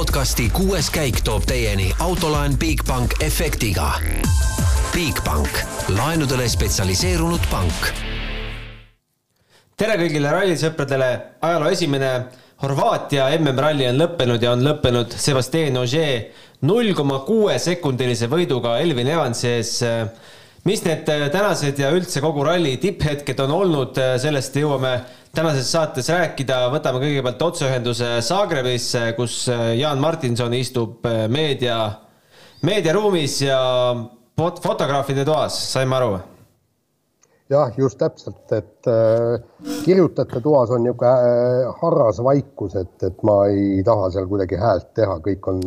podcasti kuues käik toob teieni autolaen Bigbank efektiga. Bigbank, laenudele spetsialiseerunud pank. tere kõigile rallisõpradele, ajaloo esimene Horvaatia MM-ralli on lõppenud ja on lõppenud Sebastian Ogier null koma kuue sekundilise võiduga Elvin Evansi ees. Mis need tänased ja üldse kogu ralli tipphetked on olnud, sellest jõuame tänases saates rääkida. võtame kõigepealt otseühenduse Zagrebisse, kus Jaan Martinson istub meedia, meediaruumis ja fotograafide toas, saime aru jah, just täpselt, et äh, kirjutajate toas on niisugune äh, harras vaikus, et, et ma ei taha seal kuidagi häält teha, kõik on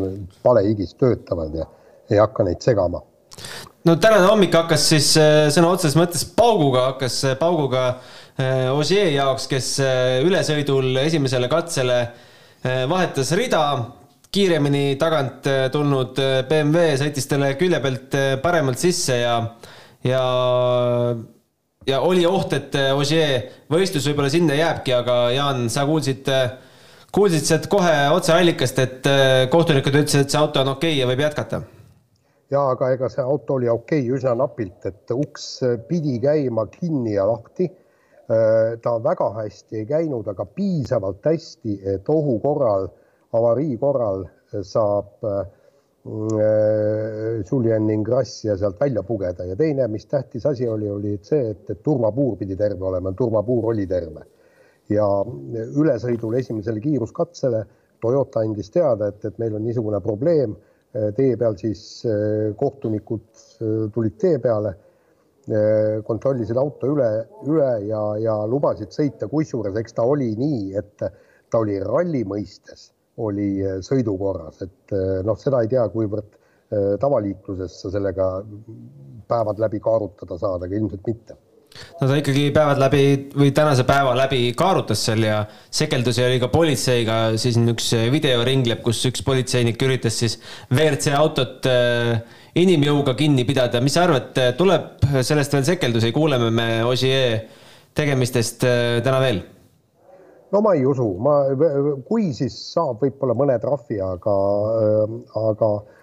palehigis töötavad ja ei hakka neid segama. No tänane hommik hakkas siis äh, sõna otseses mõttes pauguga, hakkas äh, pauguga äh, Ogier jaoks, kes ülesõidul esimesele katsele vahetas rida, kiiremini tagant tulnud BMW sõitis talle külje pealt paremalt sisse ja, ja ja oli oht, et Ogier võistlus võib-olla sinna jääbki, aga Jaan, sa kuulsid, kuulsid sealt kohe otseallikast, et kohtunikud ütlesid, et see auto on okei okay ja võib jätkata? Ja aga ega see auto oli okei okay, üsna napilt, et uks pidi käima kinni ja lahti. ta väga hästi ei käinud, aga piisavalt hästi, et ohu korral, avarii korral saab äh, Julian Ingrassia sealt välja pugeda ja teine, mis tähtis asi oli, oli see, et, et turvapuur pidi terve olema, turvapuur oli terve. ja ülesõidul esimesele kiiruskatsele Toyota andis teada, et, et meil on niisugune probleem tee peal, siis eh, kohtunikud eh, tulid tee peale, kontrollisid auto üle, üle ja, ja lubasid sõita, kusjuures eks ta oli nii, et ta oli ralli mõistes oli äh, sõidukorras, et äh, noh, seda ei tea, kuivõrd äh, tavaliikluses sa sellega päevad läbi kaarutada saad, aga ilmselt mitte no ta ikkagi päevad läbi või tänase päeva läbi kaarutas seal ja sekeldusi oli ka politseiga, siis on üks video ringleb, kus üks politseinik üritas siis WRC autot inimjõuga kinni pidada. mis sa arvad, tuleb sellest veel sekeldusi, kuuleme me Ogier tegemistest täna veel? no ma ei usu, ma, kui siis saab võib-olla mõne trahvi, aga, äh, aga äh,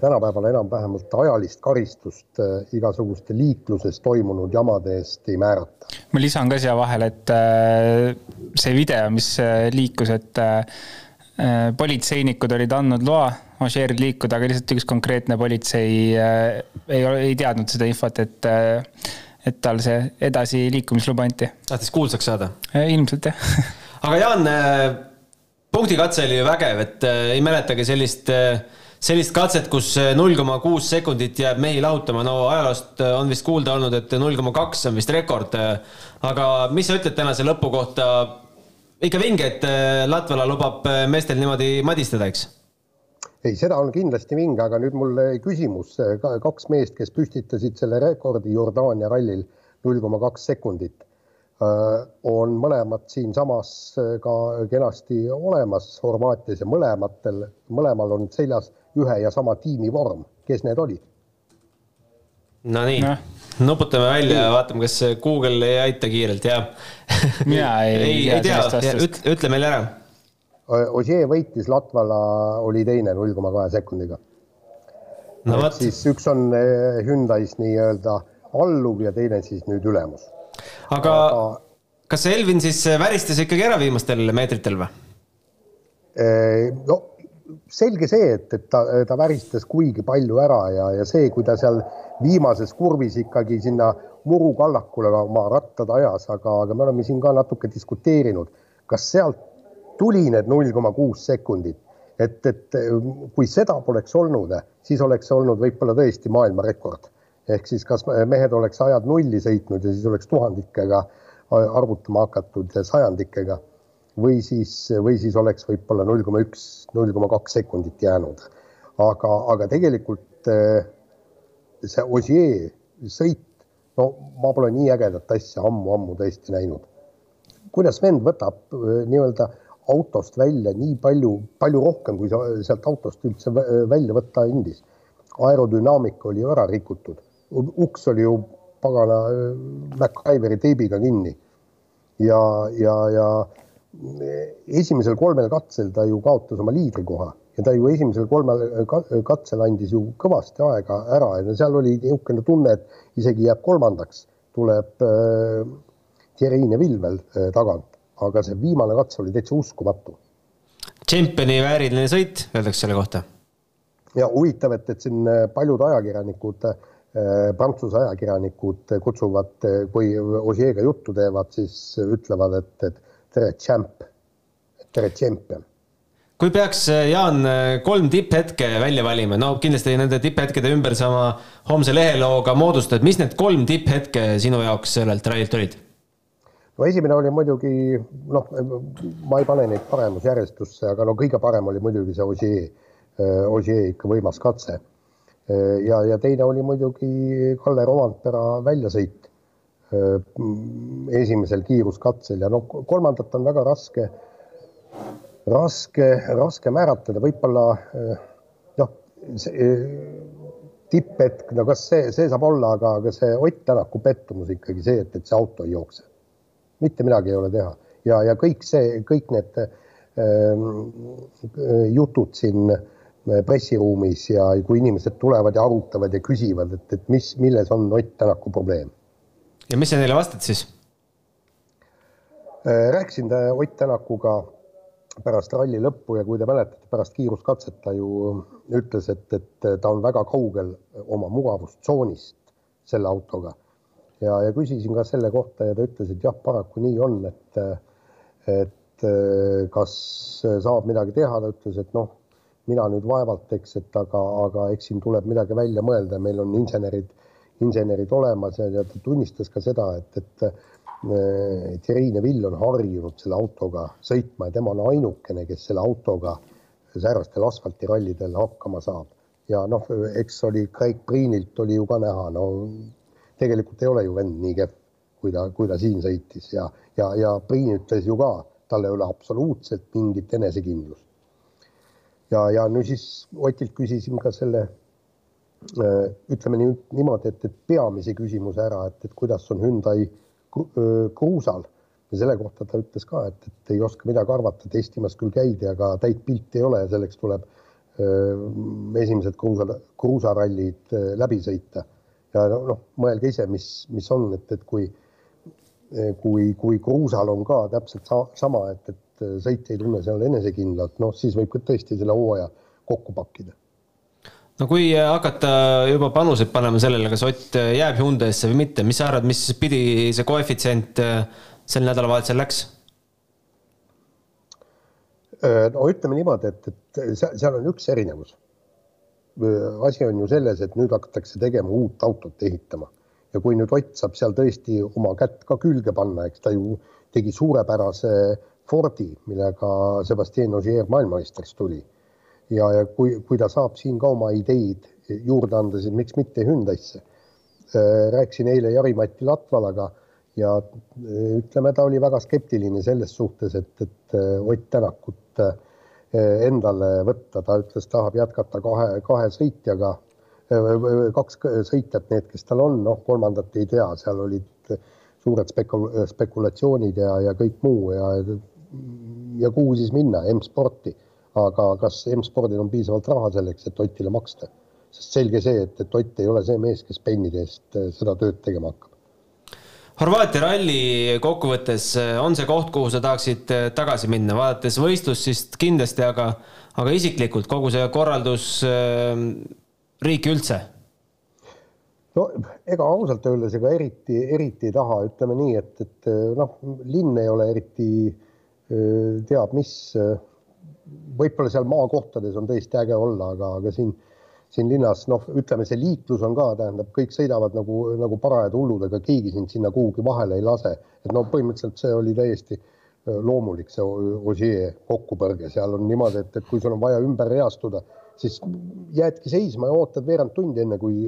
tänapäeval enam vähemalt ajalist karistust äh, igasuguste liikluses toimunud jamade eest ei määrata. ma lisan ka siia vahele, et see video, mis liikus, et politseinikud olid andnud loa Ožeeril liikuda, aga lihtsalt üks konkreetne politsei ei, ei teadnud seda infot, et et tal see edasiliikumisluba anti. tahtis kuulsaks saada? ilmselt jah aga Jaan, äh, punktikatse oli ju vägev, et äh, ei mäletagi sellist, äh, sellist katset, kus null koma kuus sekundit jääb mehi lahutama, no ajaloost on vist kuulda olnud, et null koma kaks on vist rekord. aga mis sa ütled tänase lõpu kohta? ikka vinge, et Latvala lubab meestel niimoodi madistada, eks? ei, seda on kindlasti vinge, aga nüüd mul küsimus, kaks meest, kes püstitasid selle rekordi Jordaania rallil null koma kaks sekundit, äh, on mõlemad siinsamas ka kenasti olemas Horvaatias ja mõlematel, mõlemal on seljas ühe ja sama tiimi vorm, kes need olid? Nonii no., nuputame välja ja vaatame, kas Google ei aita kiirelt ja mina ei, ei, ei tea, ütle, ütle meile ära Ožee võitis, Latvala oli teine null koma kahe sekundiga no,. siis üks on eh, Hyundai's nii-öelda alluv ja teine siis nüüd ülemus. aga, aga kas Elvin siis väristas ikkagi ära viimastel meetritel või? Eh, no selge see, et, et ta, ta väristas kuigi palju ära ja, ja see, kui ta seal viimases kurvis ikkagi sinna murukallakule oma rattad ajas, aga, aga me oleme siin ka natuke diskuteerinud, kas sealt tuli need null koma kuus sekundit. et, et kui seda poleks olnud, siis oleks olnud võib-olla tõesti maailmarekord. ehk siis kas mehed oleks ajad nulli sõitnud ja siis oleks tuhandikega arvutama hakatud sajandikega või siis, või siis oleks võib-olla null koma üks, null koma kaks sekundit jäänud. aga, aga tegelikult eh, see Ossier sõit, no ma pole nii ägedat asja ammu-ammu tõesti näinud. kuidas vend võtab eh, nii-öelda autost välja nii palju, palju rohkem, kui sealt autost üldse välja võtta andis. aerodünaamika oli ära rikutud, uks oli ju pagana MacGyveri teibiga kinni ja, ja, ja esimesel kolmel katsel ta ju kaotas oma liidrikoha ja ta ju esimesel kolmel katsel andis ju kõvasti aega ära ja seal oli niisugune tunne, et isegi jääb kolmandaks, tuleb äh, Thierry Neville veel äh, tagant, aga see viimane katse oli täitsa uskumatu. tšempioni vääriline sõit, öeldakse selle kohta. ja huvitav, et, et siin paljud ajakirjanikud äh,, Prantsuse ajakirjanikud kutsuvad, kui Osieega juttu teevad, siis ütlevad, et, et tere, tšämp, tere, tšempion kui peaks, äh, Jaan, kolm tipphetke välja valima, no kindlasti nende tipphetkede ümber sa oma homse lehelooga moodustad, mis need kolm tipphetke sinu jaoks sellelt rallilt olid? no esimene oli muidugi noh, ma ei pane neid paremusjärjestusse, aga no kõige parem oli muidugi see Ossier, äh, Ossier ikka võimas katse. Ja, ja teine oli muidugi Kalle Rompera väljasõit esimesel kiiruskatsel ja noh, kolmandat on väga raske, raske, raske määratleda, võib-olla noh, tipphetk, no kas see, see saab olla, aga, aga see Ott Tänaku pettumus ikkagi see, et, et see auto ei jookse. Mitte midagi ei ole teha. Ja, ja kõik see, kõik need äh, jutud siin äh, pressiruumis ja kui inimesed tulevad ja arutavad ja küsivad, et, et mis, milles on Ott Tänaku probleem. Ja mis sa neile vastad siis? Äh,? rääkisin Ott Tänakuga pärast ralli lõppu ja kui te mäletate, pärast kiiruskatset ta ju ütles, et, et ta on väga kaugel oma mugavustsoonist selle autoga. Ja, ja küsisin ka selle kohta ja ta ütles, et jah, paraku nii on, et, et kas saab midagi teha, ta ütles, et noh, mina nüüd vaevalt, eks, et aga, aga eks siin tuleb midagi välja mõelda, meil on insenerid, insenerid olemas ja, ja ta tunnistas ka seda, et, et Thierry Neville on harjunud selle autoga sõitma ja tema on ainukene, kes selle autoga säärastel asfaltirallidel hakkama saab. ja noh, eks oli Craig Priinilt oli ju ka näha, no tegelikult ei ole ju vend nii kehv, kui ta, kui ta siin sõitis ja, ja, ja Priin ütles ju ka, tal ei ole absoluutselt mingit enesekindlust. ja, ja nüüd siis Otilt küsisin ka selle, ütleme nii, niimoodi, et, et peamise küsimuse ära, et, et kuidas on Hyundai kruusal. Ja selle kohta ta ütles ka, et, et ei oska midagi arvata, testimas küll käidi, aga täit pilti ei ole ja selleks tuleb öö, esimesed kruusa, kruusarallid läbi sõita. Ja noh, mõelge ise, mis, mis on, et, et kui, kui, kui kruusal on ka täpselt sa, sama, et, et sõitja ei tunne seal enesekindlalt, noh, siis võib ka tõesti selle hooaja kokku pakkida no kui hakata juba panuseid panema sellele, kas Ott jääb Hyundai'sse või mitte, mis sa arvad, mis pidi see koefitsient sel nädalavahetusel läks? no ütleme niimoodi, et, et seal on üks erinevus asi on ju selles, et nüüd hakatakse tegema uut autot ehitama ja kui nüüd Ott saab seal tõesti oma kätt ka külge panna, eks ta ju tegi suurepärase Fordi, millega Sebastian Ogier maailmameistriks tuli. Ja, ja kui, kui ta saab siin ka oma ideid juurde anda, siis miks mitte Hyundai'sse. Äh, rääkisin eile Jari-Mati Latvalaga ja äh, ütleme, ta oli väga skeptiline selles suhtes, et, et äh, Ott Tänakut endale võtta, ta ütles, tahab jätkata kahe, kahe sõitjaga, kaks sõitjat, need, kes tal on, noh, kolmandat ei tea, seal olid suured spekul-, spekulatsioonid ja, ja kõik muu ja ja kuhu siis minna, M-sporti. Aga kas M-spordil on piisavalt raha selleks, et Otile maksta? sest selge see, et, et Ott ei ole see mees, kes pennide eest eh, seda tööd tegema hakkab. Horvaatia ralli kokkuvõttes eh, on see koht, kuhu sa tahaksid eh, tagasi minna, vaadates võistlust siis kindlasti, aga, aga isiklikult kogu see korraldus, eh, riik üldse? no ega ausalt öeldes ega eriti, eriti ei taha, ütleme nii, et, et noh, linn ei ole eriti teab mis. Võib-olla seal maakohtades on tõesti äge olla, aga, aga siin siin linnas, noh, ütleme, see liiklus on ka, tähendab, kõik sõidavad nagu, nagu parajad hullud, ega keegi sind sinna kuhugi vahele ei lase. et no põhimõtteliselt see oli täiesti loomulik, see Ogier kokkupõrge, seal on niimoodi, et, et kui sul on vaja ümber reastuda, siis jäädki seisma ja ootad veerand tundi, enne kui,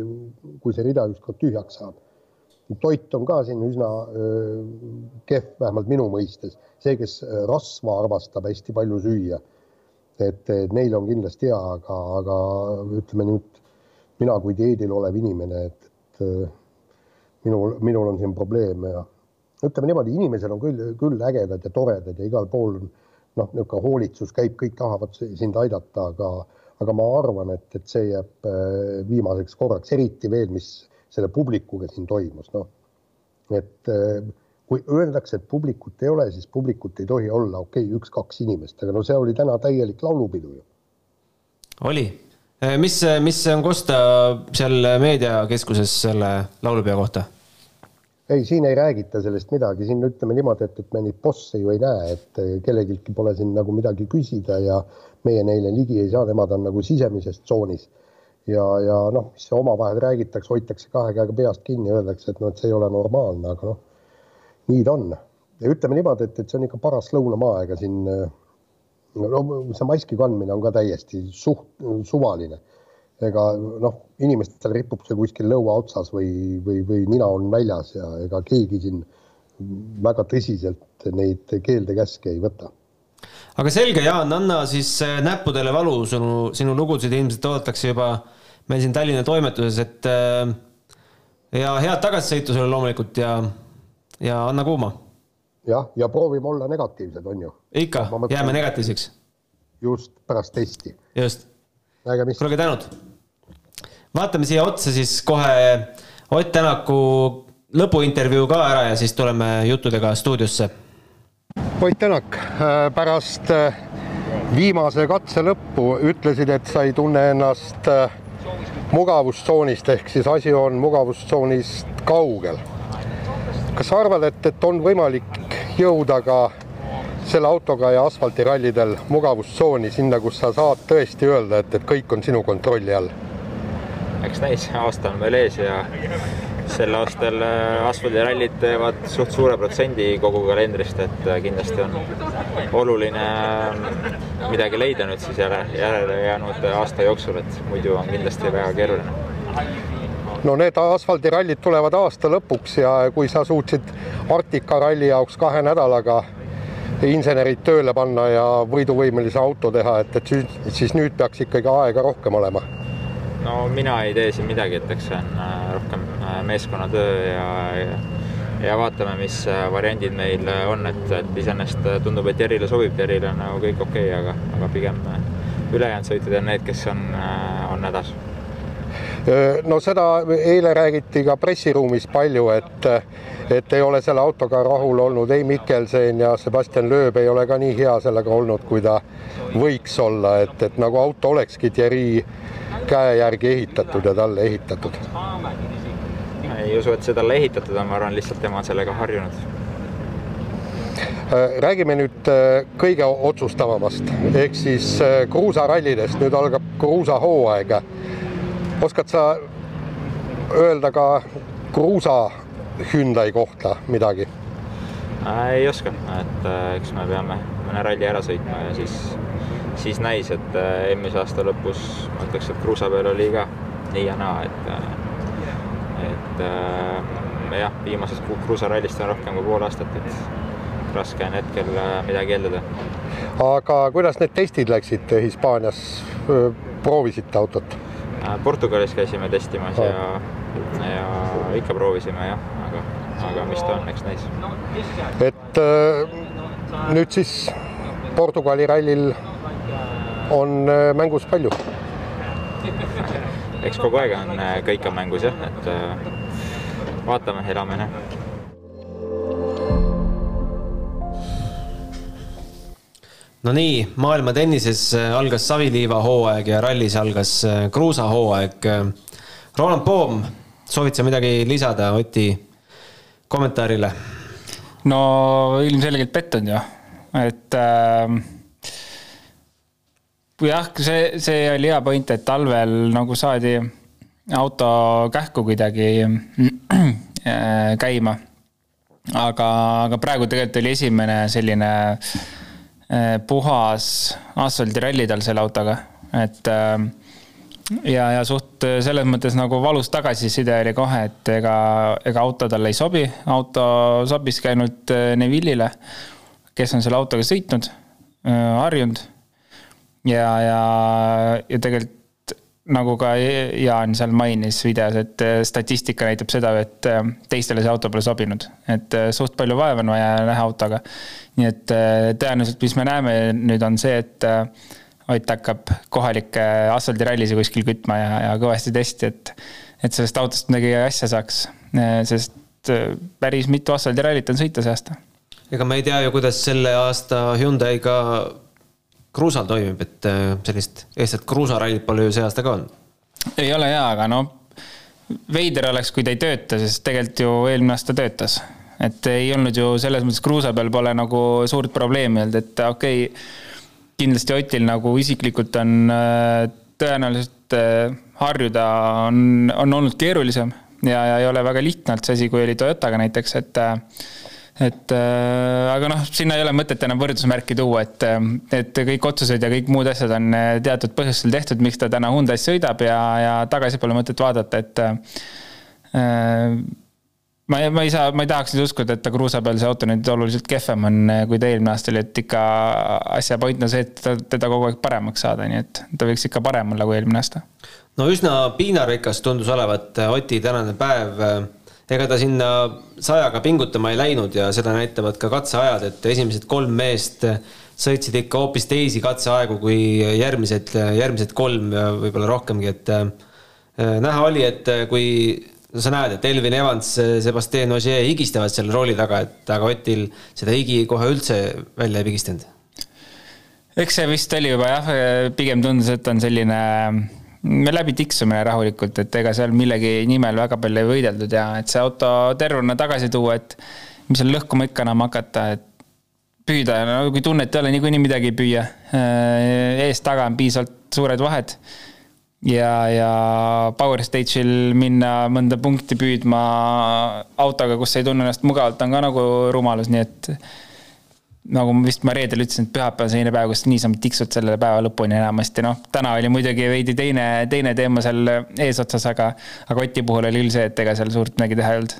kui see rida ükskord tühjaks saab. toit on ka siin üsna kehv, vähemalt minu mõistes. see, kes rasva armastab hästi palju süüa et, et neil on kindlasti hea, aga, aga ütleme nüüd mina kui dieedil olev inimene, et, et minul, minul on siin probleem ja ütleme niimoodi, inimesed on küll, küll ägedad ja toredad ja igal pool on, noh, niisugune hoolitsus käib, kõik tahavad sind aidata, aga, aga ma arvan, et, et see jääb äh, viimaseks korraks, eriti veel, mis selle publikuga siin toimus, noh. et äh, kui öeldakse, et publikut ei ole, siis publikut ei tohi olla, okei okay,, üks-kaks inimest, aga no see oli täna täielik laulupidu ju. oli, mis, mis on kosta seal meediakeskuses selle laulupeo kohta? ei, siin ei räägita sellest midagi, siin ütleme niimoodi, et, et me neid bosse ju ei näe, et kellelgi pole siin nagu midagi küsida ja meie neile ligi ei saa, nemad on nagu sisemises tsoonis. ja, ja noh, mis omavahel räägitakse, hoitakse kahe käega peast kinni, öeldakse, et noh, et see ei ole normaalne, aga noh, nii ta on. ja ütleme niimoodi, et, et see on ikka paras lõunamaa, ega siin no see maski kandmine on ka täiesti suht suvaline ega noh, inimestel ripub see kuskil lõua otsas või, või, või nina on väljas ja ega keegi siin väga tõsiselt neid keelde-käske ei võta. aga selge, Jaan, anna siis äh, näppudele valu, sinu, sinu lugusid ilmselt oodatakse juba meil siin Tallinna toimetuses, et äh, ja head tagasisõitu sulle loomulikult ja, ja anna kuuma. jah, ja proovime olla negatiivsed, on ju. ikka, jääme negatiivseks. just, pärast testi. just. kuule, tänud vaatame siia otsa siis kohe Ott Tänaku lõpuintervjuu ka ära ja siis tuleme juttudega stuudiosse. Ott Tänak, äh, pärast äh, viimase katse lõppu ütlesid, et sa ei tunne ennast äh, mugavustsoonist ehk siis asi on mugavustsoonist kaugel. Kas sa arvad, et, et on võimalik jõuda ka selle autoga ja asfaltirallidel mugavustsooni, sinna, kus sa saad tõesti öelda, et, et kõik on sinu kontrolli all? eks näis, aasta on veel ees ja sel aastal äh, asfaldirallid teevad suht suure protsendi kogu kalendrist, et äh, kindlasti on oluline äh, midagi leida nüüd siis järele, järele jäänud aasta jooksul, et muidu on kindlasti väga keeruline. No need asfaldirallid tulevad aasta lõpuks ja kui sa suutsid Arktika ralli jaoks kahe nädalaga insenerid tööle panna ja võiduvõimelise auto teha, et, et siis, siis nüüd peaks ikkagi aega rohkem olema no mina ei tee siin midagi, et eks see on äh, rohkem äh, meeskonnatöö ja, ja ja vaatame, mis äh, variandid meil on, et, et iseenesest tundub, et Jerile sobib, Jeril on nagu kõik okei okay,, aga, aga pigem ülejäänud sõitjad on need, kes on, on hädas. No seda eile räägiti ka pressiruumis palju, et, et ei ole selle autoga rahul olnud ei Mikkelsen ja Sebastian Loeb ei ole ka nii hea sellega olnud, kui ta võiks olla, et, et nagu auto olekski Thierry käe järgi ehitatud ja talle ehitatud. ei usu, et see talle ehitatud on, ma arvan, lihtsalt tema on sellega harjunud. Räägime nüüd kõige otsustavamast ehk siis kruusarallidest, nüüd algab kruusahooaeg. Oskad sa öelda ka kruusa Hyundai kohta midagi? ei oska, et eks me peame mõne ralli ära sõitma ja siis siis näis, et äh, eelmise aasta lõpus ma ütleks, et kruusa peal oli ka nii ja naa, et, äh, et äh, jah, viimasest kruusarallist on rohkem kui pool aastat, et raske on hetkel midagi eeldada. aga kuidas need testid läksid Hispaanias, proovisite autot? Portugalis käisime testimas ja, ja ikka proovisime jah, aga, aga mis ta on, eks näis. et nüüd siis Portugali rallil on äh, mängus palju. eks kogu aeg on, äh, kõik on mängus jah, et äh, vaatame, elame, näe. No nii, maailma tennises algas Saviliiva hooaeg ja rallis algas kruusahooaeg. Roland Poom, soovid sa midagi lisada Oti kommentaarile? no ilmselgelt pettunud ju, et äh, jah, see, see oli hea point, et talvel nagu saadi auto kähku kuidagi äh, käima. aga, aga praegu tegelikult oli esimene selline äh, puhas asfaldiralli tal selle autoga, et äh, ja, ja suht selles mõttes nagu valus tagasiside oli kohe, et ega, ega auto talle ei sobi, auto sobiski ainult Neville'ile, kes on selle autoga sõitnud, harjunud. Ja, ja, ja tegelikult nagu ka Jaan seal mainis videos, et äh, statistika näitab seda, et äh, teistele see auto pole sobinud. et äh, suht palju vaeva on vaja näha autoga. nii et tõenäoliselt, mis me näeme nüüd, on see, et Ott hakkab kohalikke asfaldirallisid kuskil kütma ja, ja kõvasti testi, et, et sellest autost midagi asja saaks. sest päris mitu asfaldirallit on sõita see aasta. ega me ei tea ju, kuidas selle aasta Hyundai'ga kruusal toimib, et äh, sellist eestlat kruusarallit pole ju see aasta ka olnud. ei ole jaa, aga noh, veider oleks, kui ta ei tööta, sest tegelikult ju eelmine aasta töötas. et ei olnud ju selles mõttes kruusa peal pole nagu suurt probleemi olnud, et okei okay,, kindlasti Otil nagu isiklikult on äh, tõenäoliselt äh, harjuda on, on olnud keerulisem ja, ja ei ole väga lihtne olnud see asi, kui oli Toyotaga näiteks, et et äh, aga noh, sinna ei ole mõtet enam võrdusmärki tuua, et, äh, et kõik otsused ja kõik muud asjad on äh, teatud põhjustel tehtud, miks ta täna Hyundai's sõidab ja, ja tagasi pole mõtet vaadata, et äh, ma ma ei saa, ma ei tahaks nüüd uskuda, et ta kruusa peal see auto nüüd oluliselt kehvem on, kui ta eelmine aasta oli, et ikka asja point on see, et teda, teda kogu aeg paremaks saada, nii et ta võiks ikka parem olla kui eelmine aasta. no üsna piinarikas tundus olevat Oti tänane päev ega ta sinna sajaga pingutama ei läinud ja seda näitavad ka katseajad, et esimesed kolm meest sõitsid ikka hoopis teisi katseaegu kui järgmised, järgmised kolm ja võib-olla rohkemgi, et äh, näha oli, et kui no sa näed, et Elvin Evans, Sebastian Ogier higistavad seal rooli taga, et aga Otil seda higi kohe üldse välja ei pigistanud. eks see vist oli juba jah, pigem tundus, et on selline me läbi tiksumine rahulikult, et ega seal millegi nimel väga palju ei võideldud ja et see auto tervena tagasi tuua, et mis seal lõhkuma ikka enam hakata, et püüda, no kui tunnet ei ole, niikuinii midagi ei püüa. Äh, ees-taga on piisavalt suured vahed. ja, ja Power Stage'il minna mõnda punkti püüdma autoga, kus ei tunne ennast mugavalt, on ka nagu rumalus, nii et nagu ma vist ma reedel ütlesin, et pühapäev on selline päev, kus niisama tiksud selle päeva lõpuni enamasti, noh, täna oli muidugi veidi teine, teine teema seal eesotsas, aga, aga Oti puhul oli küll see, et ega seal suurt midagi teha ei olnud.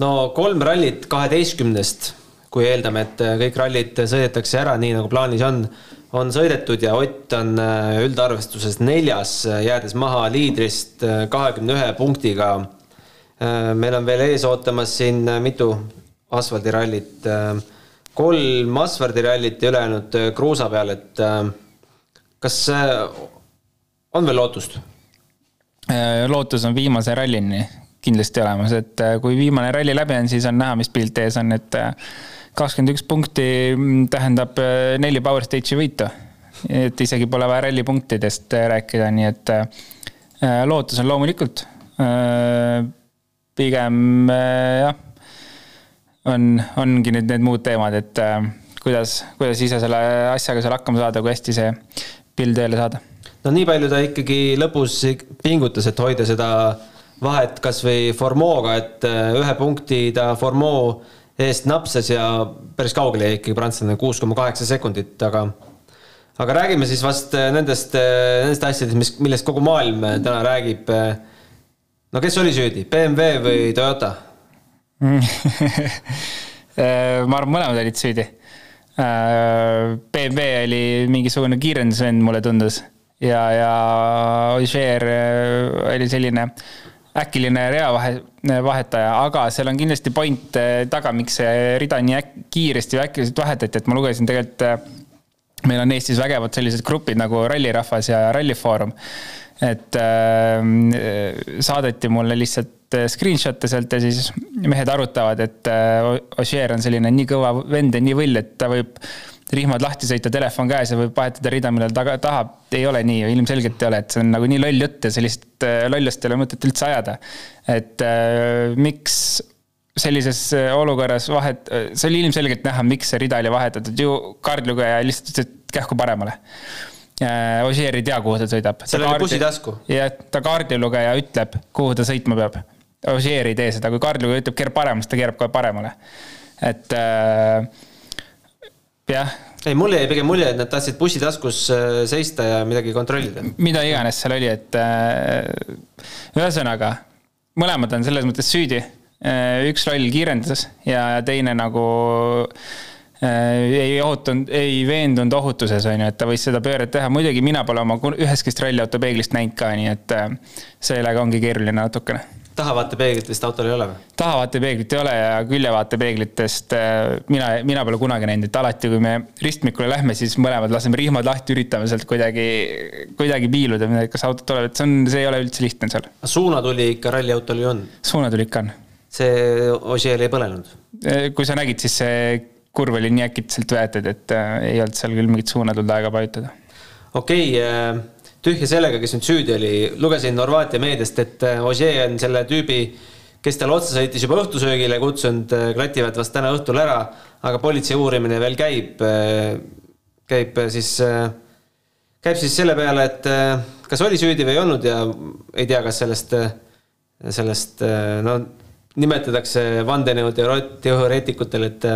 no kolm rallit kaheteistkümnest, kui eeldame, et kõik rallid sõidetakse ära, nii nagu plaanis on, on sõidetud ja Ott on äh, üldarvestuses neljas, jäädes maha liidrist äh, kahekümne ühe punktiga. Äh, meil on veel ees ootamas siin mitu asfaldirallit kolm asfaldirallit ja ülejäänud äh, kruusa peal, et äh, kas on veel lootust? Äh, lootus on viimase rallini kindlasti olemas, et kui viimane ralli läbi on, siis on näha, mis pilt ees on, et kakskümmend üks punkti mm, tähendab neli Power Stage'i võitu. et isegi pole vaja rallipunktidest rääkida, nii et lootus on loomulikult. pigem jah on, ongi nüüd need muud teemad, et äh, kuidas, kuidas ise selle asjaga seal hakkama saada, kui hästi see pill tööle saada. no nii palju ta ikkagi lõpus pingutas, et hoida seda vahet kasvõi Formoga, et äh, ühe punkti ta Formoo eest napsas ja päris kaugele jäi ikkagi prantslane, kuus koma kaheksa sekundit, aga aga räägime siis vast äh, nendest, nendest asjadest, mis, millest kogu maailm täna räägib. no kes oli süüdi, BMW või Toyota? Äh, ma arvan, mõlemad olid süüdi. Äh, BMW oli mingisugune kiirendusvend, mulle tundus. ja, ja Ogier äh, oli selline äkiline reavahe, vahetaja, aga seal on kindlasti point taga, miks see rida nii kiiresti või äkiliselt vahetati, et ma lugesin tegelikult, meil on Eestis vägevad sellised grupid nagu Rallirahvas ja Rallifoorum. et äh, saadeti mulle lihtsalt Äh, screenshot'e sealt ja siis mehed arutavad, et äh, Ossier on selline nii kõva vend ja nii võll, et ta võib rihmad lahti sõita, telefon käes ja võib vahetada rida, millal ta tahab. ei ole nii, ilmselgelt ei ole, et see on nagu nii loll jutt ja sellist äh, lollust ei ole mõtet üldse ajada. et miks sellises olukorras vahet, see oli ilmselgelt näha, miks see rida oli vahetatud, ju kaardlugeja lihtsalt ütles, et kähku paremale Ossier ei tea, kuhu ta sõidab. seal oli bussitasku. jah, ta kaardilugeja ütleb, kuhu ta sõitma peab Ogier ei tee seda, kui Karl ütleb keerab paremale, siis ta keerab kohe paremale. et äh, jah. ei, mulle jäi pigem mulje, et nad tahtsid bussitaskus äh, seista ja midagi kontrollida. mida iganes seal oli, et äh, ühesõnaga, mõlemad on selles mõttes süüdi. Äh, üks loll kiirendas ja teine nagu ei ohutanud, ei veendunud ohutuses, on ju, et ta võis seda pööret teha. muidugi mina pole oma ühestki ralliauto peeglist näinud ka, nii et sellega ongi keeruline natukene tahavaatepeeglitest autol ei ole või? tahavaatepeeglit ei ole ja küljevaatepeeglitest mina, mina pole kunagi näinud, et alati, kui me ristmikule lähme, siis mõlemad laseme rihmad lahti, üritame sealt kuidagi, kuidagi piiluda, kas autot tuleb, et see on, see ei ole üldse lihtne seal. suunatuli ikka ralliautol ju on? suunatuli ikka on. see Ožeel ei põlenud? kui sa nägid, siis see kurv oli nii äkitselt veetud, et äh, ei olnud seal küll mingit suunatuld aega vajutada. okei okay, äh tühja sellega, kes nüüd süüdi oli. lugesin Horvaatia meediast, et äh, Ožee on selle tüübi, kes talle otsa sõitis juba õhtusöögile kutsunud, äh, klativad vast täna õhtul ära, aga politsei uurimine veel käib. Äh, käib siis, käib siis selle peale, et kas oli süüdi või ei olnud ja ei tea, kas sellest, sellest no nimetatakse vandenõuteoreetikutel, et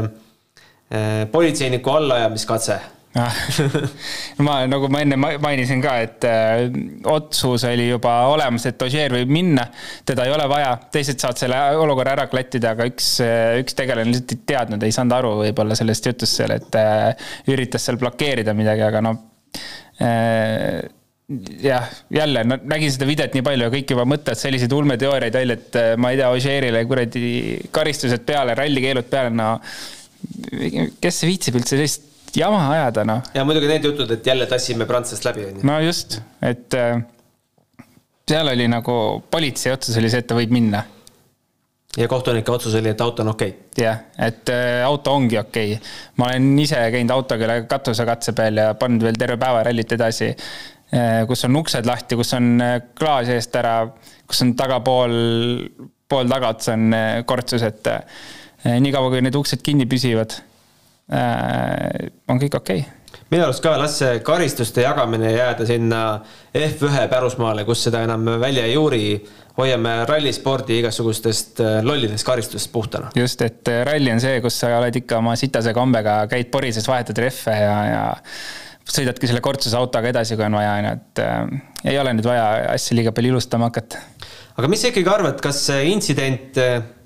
politseiniku allaajamiskatse ma, nagu ma enne mainisin ka, et äh, otsus oli juba olemas, et Ožeer võib minna, teda ei ole vaja, teised saavad selle olukorra ära klattida, aga üks, äh, üks tegelane lihtsalt ei teadnud, ei saanud aru võib-olla sellest jutust seal, et äh, üritas seal blokeerida midagi, aga noh äh, jah, jälle no, nägin seda videot nii palju ja kõik juba mõtlevad selliseid ulmeteooriaid välja, et ma ei tea, Ožeerile kuradi karistused peale, rallikeelud peale, no kes viitsib üldse sellist jama ajada, noh. ja muidugi need jutud, et jälle tassime prantslast läbi, on ju. no just, et äh, seal oli nagu politsei otsus oli see, et ta võib minna. ja kohtunike otsus oli, et auto on okei okay.? jah, et äh, auto ongi okei okay.. ma olen ise käinud autoga üle katusekatse peal ja pannud veel terve päeva rallit edasi äh,, kus on uksed lahti, kus on klaas eest ära, kus on tagapool, pool tagaotsa on kortsus, et niikaua, kui need uksed kinni püsivad on kõik okei okay. minu arust ka las see karistuste jagamine jääda sinna F1 pärusmaale, kus seda enam välja ei juuri. hoiame rallispordi igasugustest äh, lollidest karistustest puhtana. just, et äh, ralli on see, kus sa oled ikka oma sitase kombega, käid porises, vahetad rehve ja, ja sõidadki selle kortsuse autoga edasi, kui on vaja, on ju, et äh, ei ole nüüd vaja asja liiga palju ilustama hakata. aga mis sa ikkagi arvad, kas see intsident,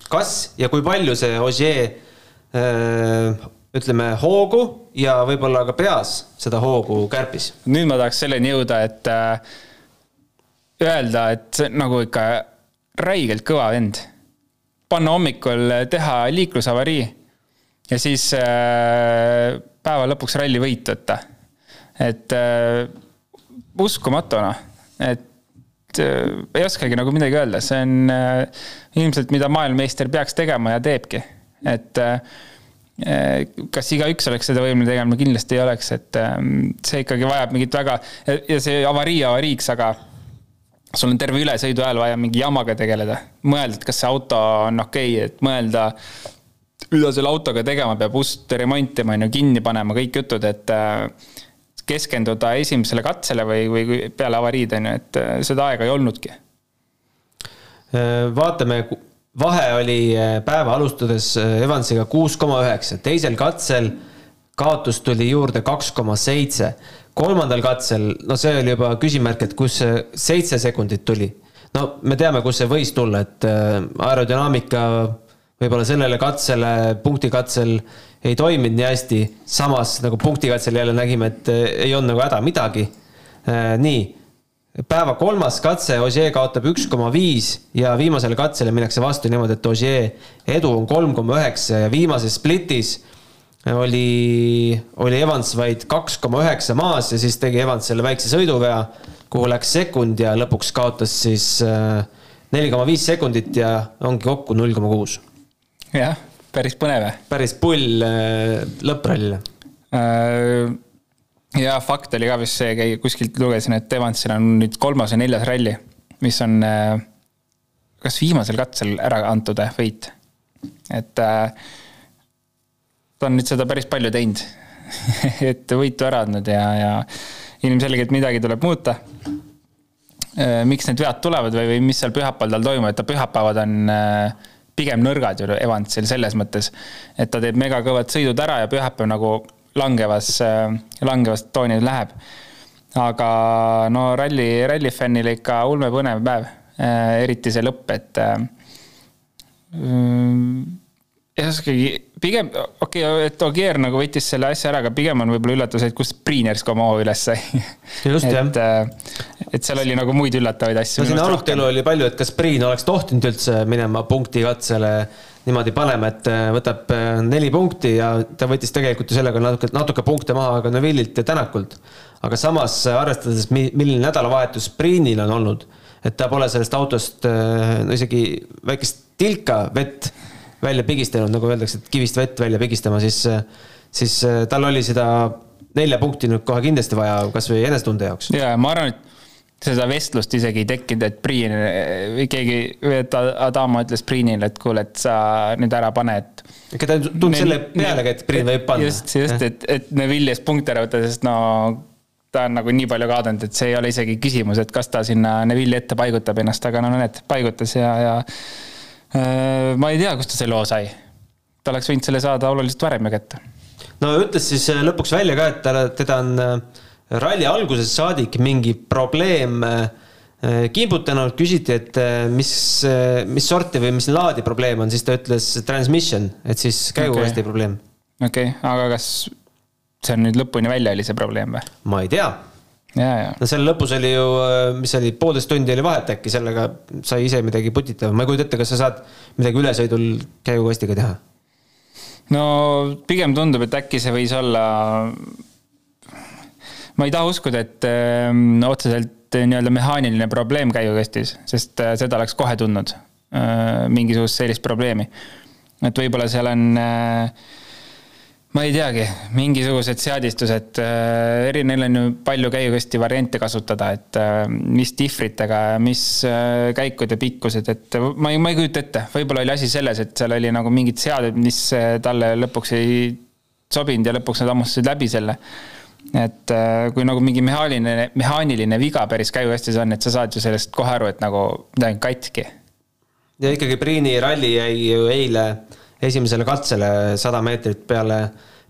kas ja kui palju see Ogier äh, ütleme, hoogu ja võib-olla ka peas seda hoogu kärpis. nüüd ma tahaks selleni jõuda, et äh, öelda, et nagu ikka räigelt kõva vend. panna hommikul teha liiklusavarii ja siis äh, päeva lõpuks ralli võit võtta. et äh, uskumatu noh, et äh, ei oskagi nagu midagi öelda, see on äh, ilmselt, mida maailmameister peaks tegema ja teebki, et äh, kas igaüks oleks seda võimeline tegema, kindlasti ei oleks, et ehm, see ikkagi vajab mingit väga, ja see avarii avariiks, aga sul on terve ülesõidu ajal vaja mingi jamaga tegeleda. mõelda, et kas see auto on okei okay,, et mõelda, mida selle autoga tegema peab, ust remontima, on ju, kinni panema, kõik jutud, et äh, keskenduda esimesele katsele või, või peale avariid, on ju, et äh, seda aega ei olnudki. vaatame vahe oli eh, päeva alustades eh, Evansiga kuus koma üheksa, teisel katsel kaotust tuli juurde kaks koma seitse. kolmandal katsel, no see oli juba küsimärk, et kus see seitse sekundit tuli. no me teame, kus see võis tulla, et eh, aerodünaamika võib-olla sellele katsele, punktikatsel ei toiminud nii hästi. samas nagu punktikatsel jälle nägime, et ei olnud nagu häda midagi. nii päeva kolmas katse, Ogier kaotab üks koma viis ja viimasele katsele minnakse vastu niimoodi, et Ogier edu on kolm koma üheksa ja viimases splitis oli, oli Evans vaid kaks koma üheksa maas ja siis tegi Evans selle väikse sõiduvea, kuhu läks sekund ja lõpuks kaotas siis äh, neli koma viis sekundit ja ongi kokku null koma kuus. jah, päris põnev. päris pull äh, lõpprallile äh ja fakt oli ka vist see, kuskilt lugesin, et Evansil on nüüd kolmas ja neljas ralli, mis on äh, kas viimasel katsel ära antud äh, võit. et äh, ta on nüüd seda päris palju teinud et võitu ära andnud ja, ja ilmselgelt midagi tuleb muuta. miks need vead tulevad või, või mis seal pühapäeval tal toimub, et ta pühapäevad on pigem nõrgad ju Evansil selles mõttes, et ta teeb megakõvad sõidud ära ja pühapäev nagu langevas, langevas tooni läheb. aga no ralli, rallifännile ikka ulmepõnev päev, eriti see lõpp, et oskagi, pigem okei okay,, et Ogier nagu võttis selle asja ära, aga pigem on võib-olla üllatus, et kust Priiners ka oma hoo üles sai. et, äh, et seal oli nagu muid üllatavaid asju. no siin arutelu oli palju, et kas Priin oleks tohtinud üldse minema punktikatsele niimoodi panema, et äh, võtab äh, neli punkti ja ta võttis tegelikult ju sellega natuke, natuke punkte maha ka Neville'ilt ja Tänakult. aga samas arvestades, milline nädalavahetus Priinil on olnud, et ta pole sellest autost no isegi väikest tilka vett välja pigistanud, nagu öeldakse, et kivist vett välja pigistama, siis, siis äh, tal oli seda nelja punkti nüüd kohe kindlasti vaja, kasvõi enesetunde jaoks. ja ma arvan, et seda vestlust isegi ei tekkinud, et Priin või keegi, et Adamo ütles Priinile, et kuule, et sa nüüd ära pane, et. ega ta tulnud selle pealegi, et Priin võib panna. just, just, et, et Neville'ist punkte ära võtta, sest no ta on nagu nii palju kaotanud, et see ei ole isegi küsimus, et kas ta sinna Neville'i ette paigutab ennast, aga no näed, paigutas ja, ja Äh, ma ei tea, kust ta selle loo sai. ta oleks võinud selle saada oluliselt varem ju kätte. no ütles siis äh, lõpuks välja ka, et ta, teda on äh, ralli algusest saadik mingi probleem kimbutanud, küsiti, et mis, mis sorti või mis laadi probleem on, siis ta ütles transmission, et siis käigukasti okay. probleem. okei okay., aga kas see on nüüd lõpuni välja, oli see probleem või? ma ei tea no selle lõpus oli ju, mis oli, poolteist tundi oli vahet äkki, sellega sai ise midagi putitama, ma ei kujuta ette, kas sa saad midagi ülesõidul käigukastiga teha? no pigem tundub, et äkki see võis olla, ma ei taha uskuda, et öö, ähm, otseselt nii-öelda mehaaniline probleem käigukastis, sest äh, seda oleks kohe tundnud, äh, mingisugust sellist probleemi. et võib-olla seal on äh, ma ei teagi, mingisugused seadistused, äh, eri, neil on ju palju käigukasti variante kasutada, et äh, mis dihvritega, mis äh, käikude pikkused, et ma ei, ma ei kujuta ette, võib-olla oli asi selles, et seal oli nagu mingid seadmed, mis talle lõpuks ei sobinud ja lõpuks nad hammustasid läbi selle. et kui nagu mingi mehaaniline, mehaaniline viga päris käigukastis on, et sa saad ju sellest kohe aru, et nagu midagi on katki. ja ikkagi Priini ralli jäi ju eile esimesele katsele sada meetrit peale,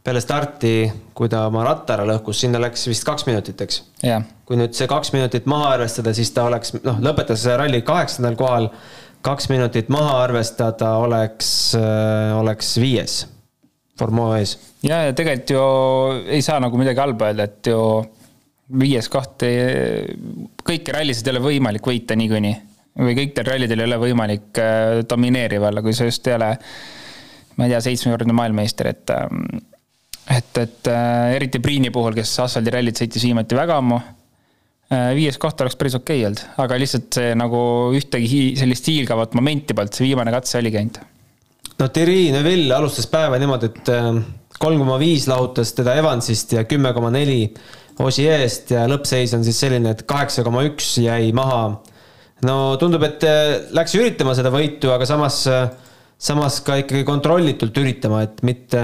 peale starti, kui ta oma ratta ära lõhkus, sinna läks vist kaks minutit, eks yeah.? kui nüüd see kaks minutit maha arvestada, siis ta oleks, noh, lõpetas ralli kaheksandal kohal, kaks minutit maha arvestada oleks, oleks viies Formo ees. ja, ja tegelikult ju ei saa nagu midagi halba öelda, et ju viies koht, kõiki rallisid ei ole võimalik võita niikuinii. või kõikidel rallidel ei ole võimalik äh, domineeriv olla, kui sa just ei ole ma ei tea, seitsmekordne maailmameister, et ähm, et, et äh, eriti Priini puhul, kes asfaldirallit sõitis viimati väga ammu, äh, viies koht oleks päris okei okay olnud, aga lihtsalt see nagu ühtegi hi sellist hiilgavat momenti polnud, see viimane katse oligi ainult. no Thierry Neuville alustas päeva niimoodi, et äh, kolm koma viis lahutas teda Evansist ja kümme koma neli Osieest ja lõppseis on siis selline, et kaheksa koma üks jäi maha. no tundub, et läks üritama seda võitu, aga samas äh, samas ka ikkagi kontrollitult üritama, et mitte,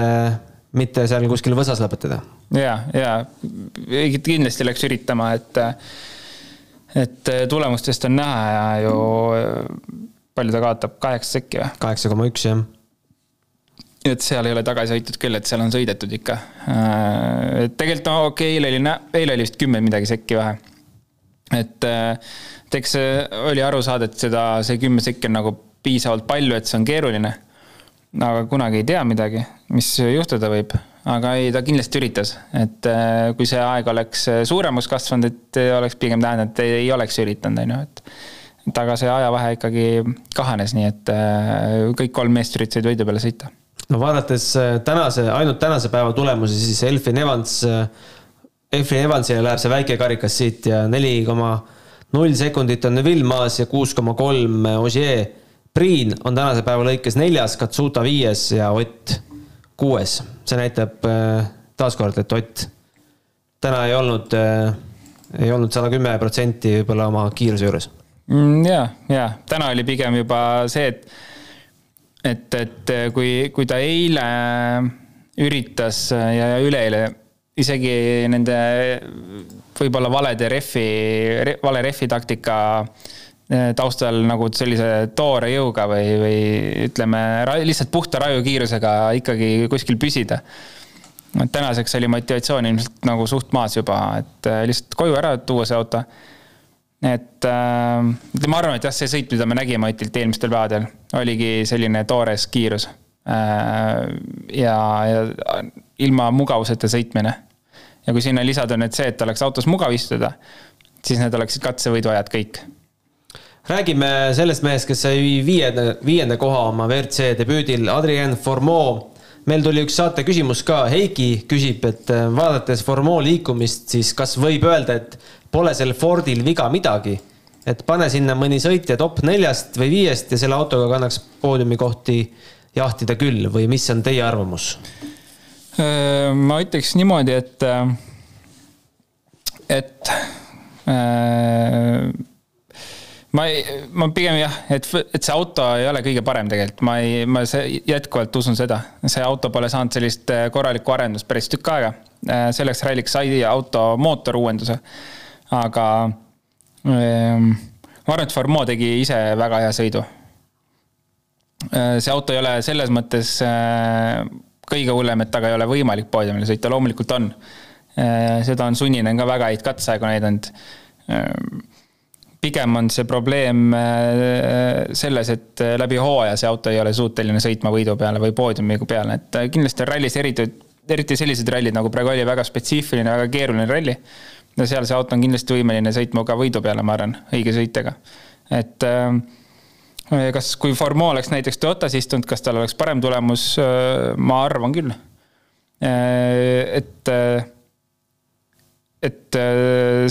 mitte seal kuskil võsas lõpetada. ja, ja kindlasti läks üritama, et, et tulemustest on näha ja ju palju ta kaotab, kaheksa sekki või? kaheksa koma üks, jah et seal ei ole tagasi hoitud küll, et seal on sõidetud ikka. et tegelikult no okei okay,, eile oli, eile oli vist kümme midagi sekki vähe. et, et eks oli aru saada, et seda, see kümme sekki on nagu piisavalt palju, et see on keeruline. aga kunagi ei tea midagi, mis juhtuda võib. aga ei, ta kindlasti üritas, et äh, kui see aeg oleks suuremaks kasvanud, et oleks pigem tähendanud, et ei oleks üritanud, on ju, et. et aga see ajavahe ikkagi kahanes, nii et äh, kõik kolm meest üritasid võidu peale sõita. no vaadates äh, tänase, ainult tänase päeva tulemusi, siis Elfin Evans, Elfin Evansile läheb see väike karikas siit ja neli koma null sekundit on Neville maas ja kuus koma kolm Ogier Priin on tänase päeva lõikes neljas, Katsuta viies ja Ott kuues. see näitab äh, taaskord, et Ott täna ei olnud, äh, ei olnud sada kümme protsenti võib-olla oma kiiruse juures. Mm, ja, ja täna oli pigem juba see, et, et, et kui, kui ta eile üritas ja üleeile isegi nende võib-olla valede refi, vale refi taktika Eh, taustal nagu sellise toore jõuga või, või ütleme, lihtsalt puhta rajukiirusega ikkagi kuskil püsida. tänaseks oli motivatsioon ilmselt nagu suht maas juba, et eh, lihtsalt koju ära tuua see auto. et äh, ma arvan, et jah, see sõit, mida me nägime Otilt eelmistel päevadel, oligi selline toores kiirus. ja, ja ilma mugavuseta sõitmine. ja kui sinna lisada nüüd see, et oleks autos mugav istuda, siis need oleksid katsevõiduajad kõik räägime sellest mehest, kes sai viienda, viienda koha oma WRC debüüdil, Adrien Formeau. meil tuli üks saate küsimus ka, Heiki küsib, et äh, vaadates Formeau liikumist, siis kas võib öelda, et pole sel Fordil viga midagi? et pane sinna mõni sõitja top neljast või viiest ja selle autoga kannaks poodiumi kohti jahtida küll või mis on teie arvamus? Äh, ma ütleks niimoodi, et, äh, et äh, ma ei, ma pigem jah, et, et see auto ei ole kõige parem tegelikult, ma ei, ma jätkuvalt usun seda. see auto pole saanud sellist äh, korralikku arendust päris tükk aega. Äh, selleks ralliks sai auto mootoruuenduse. aga ähm, ma arvan, et Formeau tegi ise väga hea sõidu. Äh, see auto ei ole selles mõttes kõige hullem, et temaga ei ole võimalik poodiumile sõita, loomulikult on. seda on Sunninen ka väga häid katseaegu näidanud pigem on see probleem äh, selles, et äh, läbi hooaja see auto ei ole suuteline sõitma võidu peale või poodiumi peale, et äh, kindlasti rallis eriti, eriti sellised rallid nagu praegu oli väga spetsiifiline, väga keeruline ralli. ja seal see auto on kindlasti võimeline sõitma ka võidu peale, ma arvan, õige sõitjaga. et kas, kui Formeau oleks näiteks Toyotas istunud, kas tal oleks parem tulemus? ma arvan küll. et, et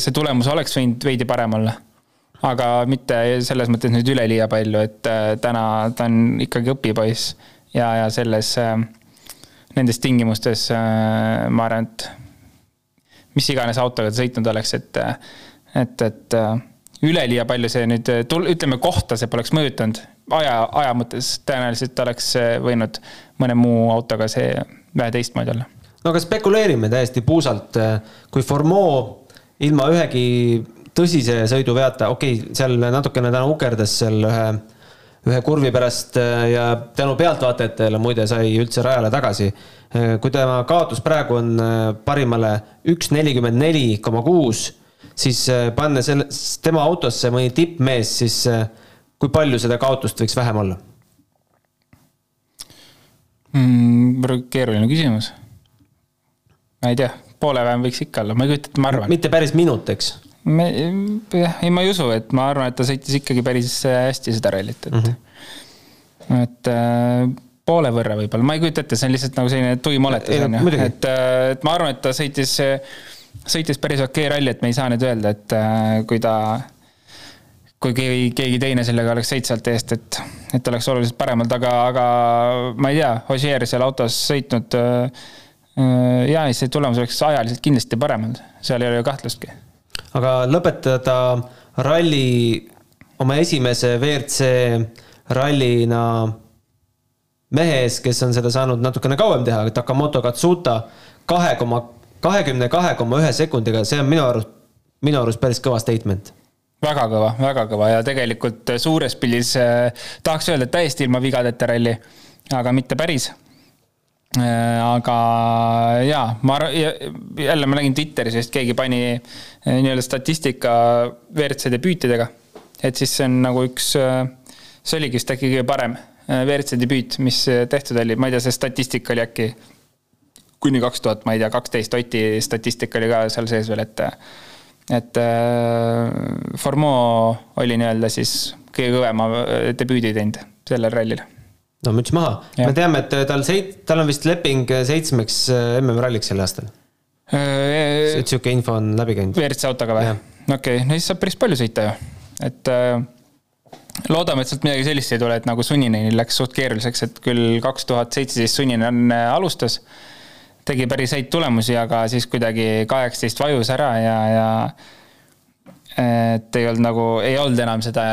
see tulemus oleks võinud veidi parem olla aga mitte selles mõttes nüüd üleliia palju, et äh, täna ta on ikkagi õpipoiss ja, ja selles, äh, nendes tingimustes äh, ma arvan, et mis iganes autoga ta sõitnud oleks, et, et, et üleliia palju see nüüd, ütleme, kohta see poleks mõjutanud. aja, aja mõttes tõenäoliselt oleks võinud mõne muu autoga see vähe teistmoodi olla. no aga spekuleerime täiesti puusalt, kui Formeau ilma ühegi tõsise sõiduveata, okei okay,, seal natukene täna ukerdas seal ühe, ühe kurvi pärast äh, ja tänu pealtvaatajatele muide sai üldse rajale tagasi. Äh, kui tema kaotus praegu on äh, parimale üks nelikümmend neli koma kuus, siis panna selle, tema autosse mõni tippmees, siis kui palju seda kaotust võiks vähem olla mm,? keeruline küsimus. ma ei tea, poole vähem võiks ikka olla, ma ei kujuta ette, ma arvan. mitte päris minut, eks me, ei, ma ei usu, et ma arvan, et ta sõitis ikkagi päris hästi seda rallit, et mm, -hmm. et äh, poole võrra võib-olla, ma ei kujuta ette, see on lihtsalt nagu selline tuim oletus on ju, et, äh, et ma arvan, et ta sõitis, sõitis päris okei ralli, et me ei saa nüüd öelda, et äh, kui ta, kui keegi, keegi teine sellega oleks sõit sealt eest, et, et oleks oluliselt paremalt, aga, aga ma ei tea, Ossier seal autos sõitnud äh, ja see tulemus oleks ajaliselt kindlasti parem olnud, seal ei ole ju kahtlustki aga lõpetada ralli oma esimese WRC rallina mehe ees, kes on seda saanud natukene kauem teha, Takamoto Katsuta kahe koma, kahekümne kahe koma ühe sekundiga, see on minu arust, minu arust päris kõva statement. Väga kõva, väga kõva ja tegelikult suures pildis eh, tahaks öelda, et täiesti ilma vigadeta ralli, aga mitte päris aga jaa, ma jälle ma nägin Twitteris vist keegi pani äh, nii-öelda statistika WRC debüütidega. et siis see on nagu üks, äh, see oligi vist äkki kõige parem WRC debüüt, mis tehtud oli, ma ei tea, see statistika oli äkki kuni kaks tuhat, ma ei tea, kaksteist. Oti statistika oli ka seal sees veel, et et Formeau oli nii-öelda siis kõige kõvema debüüdi teinud sellel rallil no müts maha, me teame, et tal seit-, tal on vist leping seitsmeks äh, MM-ralliks sel aastal. Äh, sihuke info on läbi käinud. WRC autoga või? okei okay., no siis saab päris palju sõita ju, et äh, loodame, et sealt midagi sellist ei tule, et nagu Sunninenil läks suht keeruliseks, et küll kaks tuhat seitseteist Sunninen alustas, tegi päris häid tulemusi, aga siis kuidagi kaheksateist vajus ära ja, ja et ei olnud nagu, ei olnud enam seda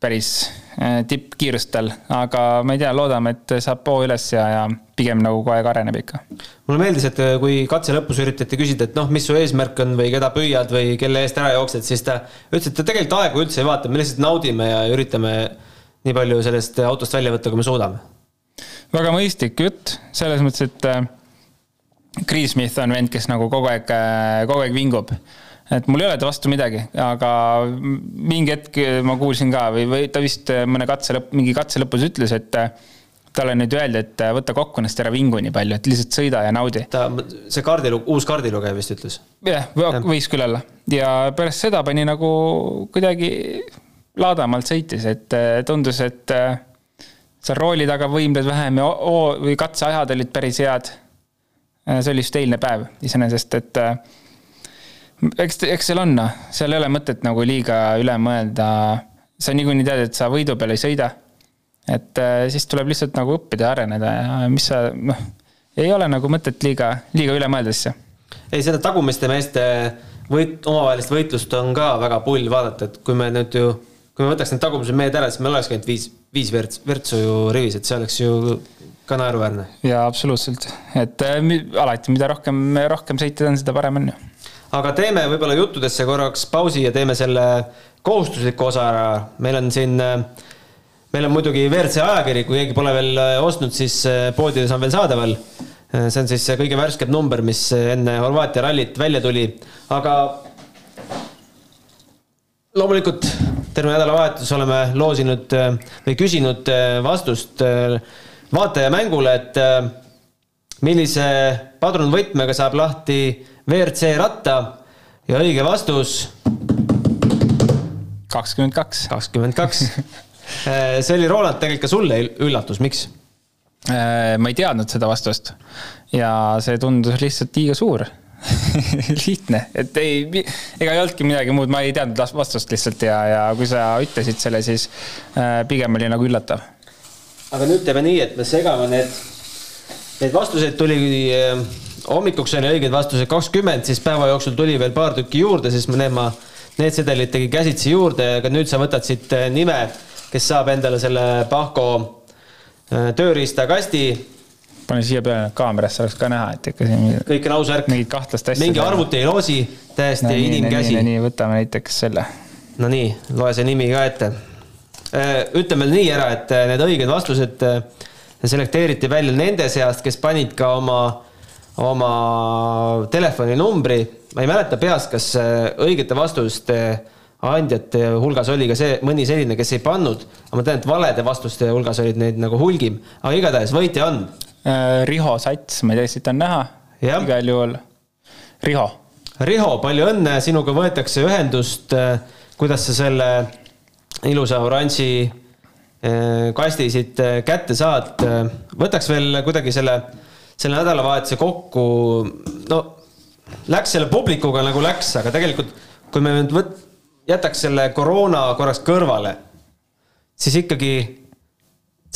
päris äh, tippkiirust tal, aga ma ei tea, loodame, et saab poo üles ja, ja pigem nagu kogu aeg areneb ikka. mulle meeldis, et äh, kui katse lõpus üritati küsida, et noh, mis su eesmärk on või keda püüad või kelle eest ära jooksed, siis ta ütles, et ta tegelikult aegu üldse ei vaata, me lihtsalt naudime ja üritame nii palju sellest autost välja võtta, kui me suudame. väga mõistlik jutt, selles mõttes, et äh, Chris Smith on vend, kes nagu kogu aeg, kogu aeg vingub et mul ei ole ta vastu midagi, aga mingi hetk ma kuulsin ka või, või ta vist mõne katse lõpp, mingi katse lõpus ütles, et talle nüüd öeldi, et võta kokku ennast, ära vingu nii palju, et lihtsalt sõida ja naudi. ta, see kaardilu-, uus kaardilugeja vist ütles. jah yeah,, võis küll olla. ja pärast seda pani nagu kuidagi laadamalt sõitis, et tundus, et seal rooli taga võimled vähem ja või katseajad olid päris head. see oli just eilne päev iseenesest, et eks, eks seal on noh, seal ei ole mõtet nagu liiga üle mõelda. sa niikuinii tead, et sa võidu peal ei sõida. et äh, siis tuleb lihtsalt nagu õppida ja areneda ja mis sa noh, ei ole nagu mõtet liiga, liiga üle mõelda asja. ei, seda tagumiste meeste võit, omavahelist võitlust on ka väga pull vaadata, et kui me nüüd ju, kui me võtaks need tagumised mehed ära, siis meil olekski ainult viis, viis verd, värtsu ju rivis, et see oleks ju ka naeruväärne. jaa, absoluutselt, et äh, alati, mida rohkem, rohkem sõitjad on, seda parem on ju aga teeme võib-olla juttudesse korraks pausi ja teeme selle kohustusliku osa ära. meil on siin, meil on muidugi WRC ajakiri, kui keegi pole veel ostnud, siis poodides on veel saadaval. see on siis kõige värskem number, mis enne Horvaatia rallit välja tuli, aga loomulikult terve nädalavahetus oleme loosinud või küsinud vastust vaatajamängule, et millise padrunvõtmega saab lahti WRC ratta ja õige vastus. kakskümmend kaks. kakskümmend kaks. see oli Roland tegelikult ka sulle üllatus, miks? Äh, ma ei teadnud seda vastust ja see tundus lihtsalt liiga suur lihtne, et ei, ega ei olnudki midagi muud, ma ei teadnud vastust lihtsalt ja, ja kui sa ütlesid selle, siis äh, pigem oli nagu üllatav. aga nüüd teeme nii, et me segame need, need vastused tuli äh, hommikuks oli õigeid vastuseid kakskümmend, siis päeva jooksul tuli veel paar tükki juurde, siis need ma, need sedelid tegi käsitsi juurde, aga nüüd sa võtad siit äh, nime, kes saab endale selle Pahko äh, tööriistakasti. pane siia peale kaamerasse, oleks ka näha, et ikka siin. kõik on aus värk. mingit kahtlast asja. mingi arvuti ei loosi, täiesti no, inimkäsi. nii, nii, võtame näiteks selle. Nonii, loe see nimi ka ette. Äh, ütleme nii ära, et need õiged vastused selekteeriti välja nende seast, kes panid ka oma oma telefoninumbri, ma ei mäleta peast, kas äh, õigete vastuste andjate hulgas oli ka see, mõni selline, kes ei pannud, aga ma tean, et valede vastuste hulgas olid neid nagu hulgim, aga igatahes võitja on. Äh, Riho Sats, ma ei tea, siit on näha. igal juhul. Riho. Riho, palju õnne, sinuga võetakse ühendust. Äh, kuidas sa selle ilusa oranži kasti siit kätte saad? võtaks veel kuidagi selle selle nädalavahetuse kokku, no läks selle publikuga nagu läks, aga tegelikult kui me nüüd võt-, jätaks selle koroona korraks kõrvale, siis ikkagi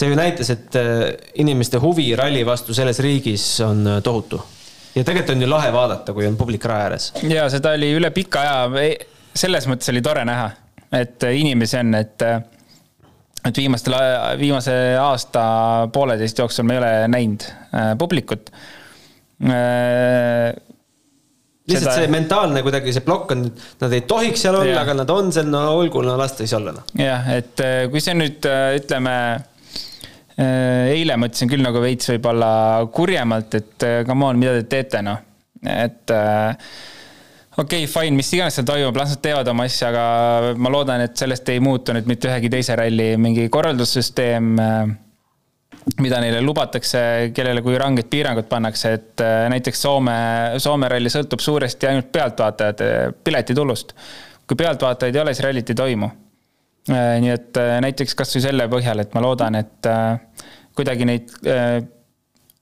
see ju näitas, et äh, inimeste huvi ralli vastu selles riigis on äh, tohutu. ja tegelikult on ju lahe vaadata, kui on publik raja ääres. ja seda oli üle pika aja, selles mõttes oli tore näha, et äh, inimesi on, et et viimastel, viimase aasta pooleteist jooksul me ei ole näinud äh, publikut äh,. lihtsalt see mentaalne kuidagi see plokk on, nad ei tohiks seal olla, aga nad on seal, no olgu, no las ta siis olla, noh. jah, et äh, kui see nüüd ütleme eile mõtlesin küll nagu veits võib-olla kurjemalt, et come on, mida te teete, noh. et äh, okei okay,, fine, mis iganes seal toimub, las nad teevad oma asja, aga ma loodan, et sellest ei muutu nüüd mitte ühegi teise ralli mingi korraldussüsteem, äh, mida neile lubatakse, kellele kui ranged piirangud pannakse, et äh, näiteks Soome, Soome ralli sõltub suuresti ainult pealtvaatajate piletitulust. kui pealtvaatajaid ei ole, siis rallit ei toimu. Äh, nii et näiteks kasvõi selle põhjal, et ma loodan, et kuidagi neid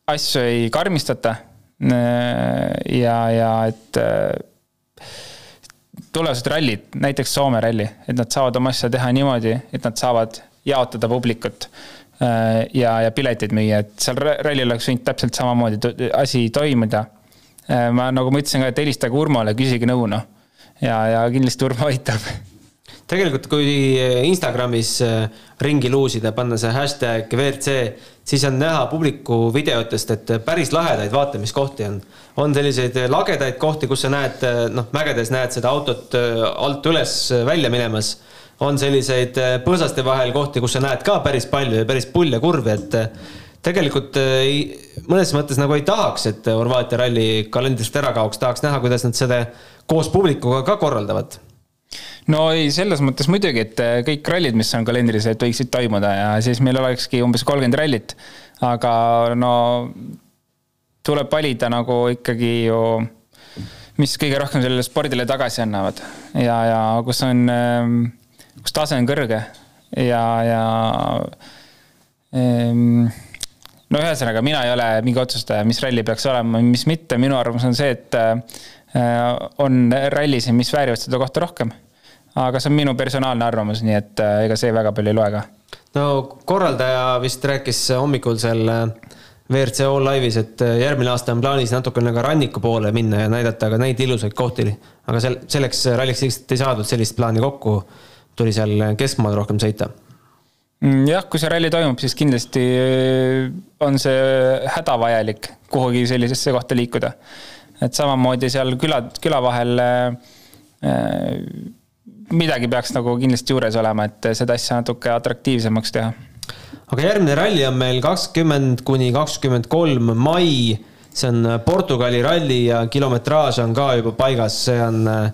asju ei karmistata ja, ja et tulevased rallid, näiteks Soome ralli, et nad saavad oma asja teha niimoodi, et nad saavad jaotada publikut äh, ja, ja pileteid müüa, et seal rallil oleks võinud täpselt samamoodi asi toimuda. Äh, ma, nagu ma ütlesin ka, et helistage Urmole, küsige nõu, noh. ja, ja kindlasti Urmo aitab tegelikult, kui Instagramis äh, ringi luusida, panna see hashtag WRC, siis on näha publiku videotest, et päris lahedaid vaatamiskohti on. On selliseid lagedaid kohti, kus sa näed, äh, noh, mägedes näed seda autot äh, alt üles välja minemas. on selliseid põõsaste vahel kohti, kus sa näed ka päris palju ja päris pulle kurvi, et tegelikult ei, mõnes mõttes nagu ei tahaks, et Horvaatia ralli kalendrist ära kaoks, tahaks näha, kuidas nad seda koos publikuga ka korraldavad no ei, selles mõttes muidugi, et kõik rallid, mis on kalendris, et võiksid toimuda ja siis meil olekski umbes kolmkümmend rallit. aga no tuleb valida nagu ikkagi ju, mis kõige rohkem sellele spordile tagasi annavad. Ja, ja kus on, ähm, kus tase on kõrge. Ja, ja ähm, no ühesõnaga, mina ei ole mingi otsustaja, mis ralli peaks olema, mis mitte, minu arvamus on see, et äh, on rallisid, mis väärivad seda kohta rohkem. Aga see on minu personaalne arvamus, nii et äh, ega see väga palju ei loe ka. no korraldaja vist rääkis hommikul seal äh, WRC All Live'is, et äh, järgmine aasta on plaanis natukene ka ranniku poole minna ja näidata ka neid ilusaid kohti. aga sel-, selleks ralliks lihtsalt ei saadud sellist plaani kokku, tuli seal keskmaad rohkem sõita mm, jah, kui see ralli toimub, siis kindlasti on see hädavajalik kuhugi sellisesse kohta liikuda. et samamoodi seal küla, küla vahel äh, midagi peaks nagu kindlasti juures olema, et seda asja natuke atraktiivsemaks teha. Aga järgmine ralli on meil kakskümmend kuni kakskümmend kolm mai. see on Portugali ralli ja kilometraaž on ka juba paigas, see on äh,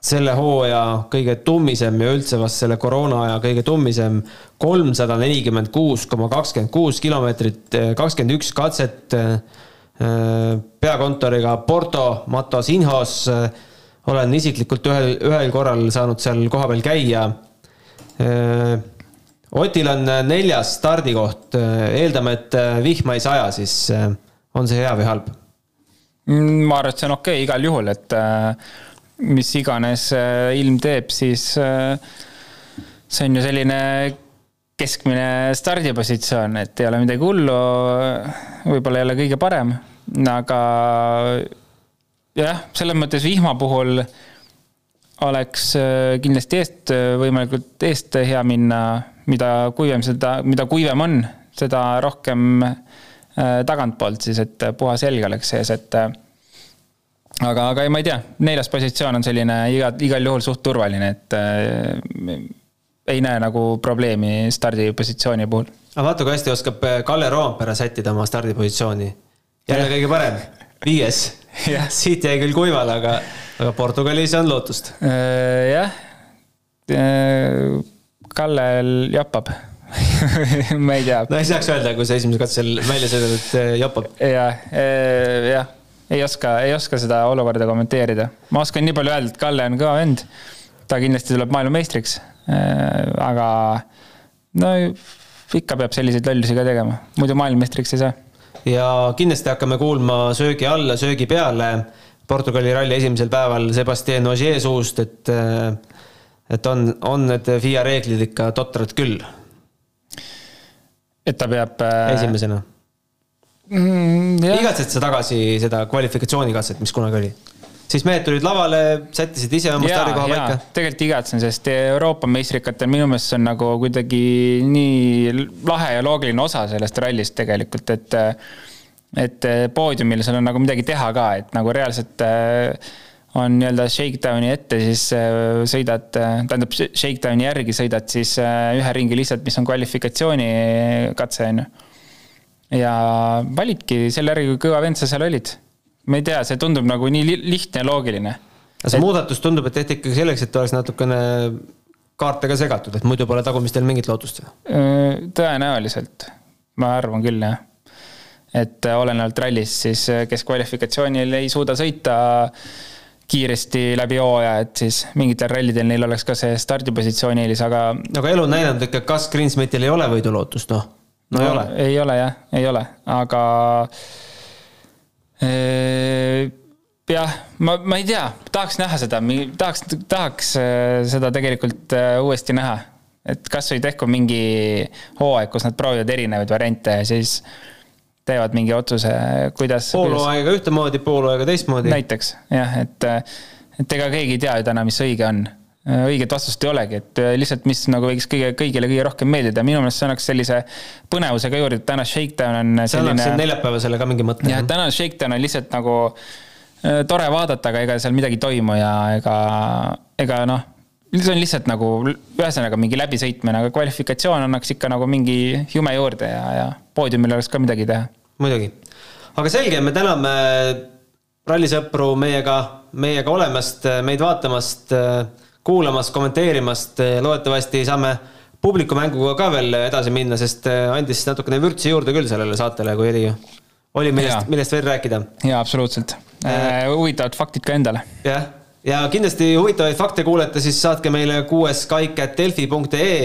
selle hooaja kõige tummisem ja üldse vast selle koroona aja kõige tummisem. kolmsada nelikümmend kuus koma kakskümmend kuus kilomeetrit, äh, kakskümmend üks katset äh, peakontoriga Porto Matos Inhos olen isiklikult ühel, ühel korral saanud seal kohapeal käia. Otil on neljas stardikoht, eeldame, et vihma ei saja, siis on see hea või halb? Mm, ma arvan, et see on okei okay, igal juhul, et mis iganes ilm teeb, siis see on ju selline keskmine stardipositsioon, et ei ole midagi hullu, võib-olla ei ole kõige parem, aga jah, selles mõttes vihma puhul oleks äh, kindlasti eest, äh, võimalikult eest hea minna, mida kuivem seda, mida kuivem on, seda rohkem äh, tagantpoolt siis, et puhas helg oleks sees, et aga, aga ma ei tea, neljas positsioon on selline iga, igal juhul suht turvaline, et ei näe nagu probleemi stardipositsiooni puhul. aga vaata, kui hästi oskab Kalle Roompere sättida oma stardipositsiooni. jälle kõige parem, viies. Siit jäi küll kuivale, aga, aga Portugalis on lootust. Äh, jah. Äh, Kallel japab ma ei tea. no ei saaks öelda, kui sa esimesel katsel välja sõidad, et äh, japab. jah, jah, ei oska, ei oska seda olukorda kommenteerida. ma oskan nii palju öelda, et Kalle on kõva vend. ta kindlasti tuleb maailmameistriks. aga no ikka peab selliseid lollusi ka tegema, muidu maailmameistriks ei saa ja kindlasti hakkame kuulma söögi alla, söögi peale Portugali ralli esimesel päeval Sebastian Ogier suust, et, et on, on need FIA reeglid ikka totrad küll. et ta peab äh.... esimesena mm,. igatsed sa tagasi seda kvalifikatsioonikatset, mis kunagi oli? siis mehed tulid lavale, sättisid ise oma stardikoha paika. tegelikult igatsen, sest Euroopa meistrikatel minu meelest see on nagu kuidagi nii lahe ja loogiline osa sellest rallist tegelikult, et et poodiumil seal on nagu midagi teha ka, et nagu reaalselt äh, on nii-öelda shakedowni ette, siis äh, sõidad, äh, tähendab shakedowni järgi sõidad siis ühe ringi lihtsalt, mis on kvalifikatsioonikatse, on ju. ja validki selle järgi, kui kõva vend sa seal olid ma ei tea, see tundub nagu nii lihtne ja loogiline. aga see et... muudatus tundub, et tehti ikkagi selleks, et oleks natukene kaarte ka segatud, et muidu pole tagumistel mingit lootust? tõenäoliselt, ma arvan küll, jah. Et olenevalt rallist siis, kes kvalifikatsioonil ei suuda sõita kiiresti läbi hooaja, et siis mingitel rallidel neil oleks ka see stardipositsiooni eelis, aga. aga elu on näidanud ikka, kas Greensmitil ei ole võidulootust, noh? no ei ole. ei ole jah, ei ole, aga jah, ma, ma ei tea, tahaks näha seda, tahaks, tahaks äh, seda tegelikult uuesti näha. et kasvõi tehku mingi hooaeg, kus nad proovivad erinevaid variante ja siis teevad mingi otsuse, kuidas. pool hooaega ühtemoodi, pool hooaega teistmoodi. näiteks jah, et, et ega keegi ei tea ju täna, mis õige on õiget vastust ei olegi, et lihtsalt, mis nagu võiks kõige, kõigile kõige rohkem meeldida, minu meelest see annaks sellise põnevuse ka juurde, et täna Shakedown on selline. see annaks neljapäevasele ka mingi mõtte. jah, täna Shakedown on lihtsalt nagu äh, tore vaadata, aga ega seal midagi ei toimu ja ega, ega noh, see on lihtsalt nagu ühesõnaga mingi läbisõitmine, aga kvalifikatsioon annaks ikka nagu mingi jume juurde ja, ja poodiumil oleks ka midagi teha. Muidugi, aga selge, me täname rallisõpru meiega, meiega olemast, meid vaatamast kuulamast, kommenteerimast. loodetavasti saame publikumänguga ka veel edasi minna, sest andis natukene vürtsi juurde küll sellele saatele, kui oli, oli millest, millest veel rääkida. jaa, absoluutselt äh,. huvitavad faktid ka endale. jah ja kindlasti huvitavaid fakte kuulete, siis saatke meile kuues kaik.delfi.ee.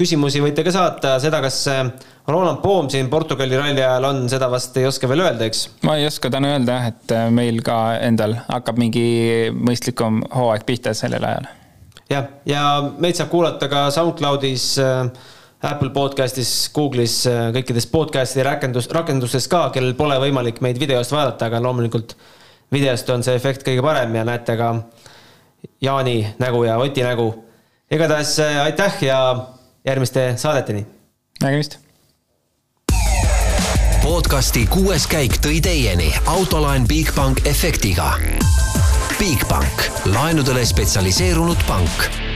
küsimusi võite ka saata, seda, kas äh, Roland Poom siin Portugali ralli ajal on, seda vast ei oska veel öelda, eks? ma ei oska täna öelda jah, et äh, meil ka endal hakkab mingi mõistlikum hooaeg pihta sellel ajal. jah, ja meid saab kuulata ka SoundCloudis äh, Apple podcastis, Google'is, kõikides podcast'i rakendus, rakendustes ka, kellel pole võimalik meid videost vaadata, aga loomulikult videost on see efekt kõige parem ja näete ka Jaani nägu ja Oti nägu. igatahes äh, aitäh ja järgmiste saadeteni. nägemist. podcasti kuues käik tõi teieni autolaen Bigbank efektiga. Bigbank, laenudele spetsialiseerunud pank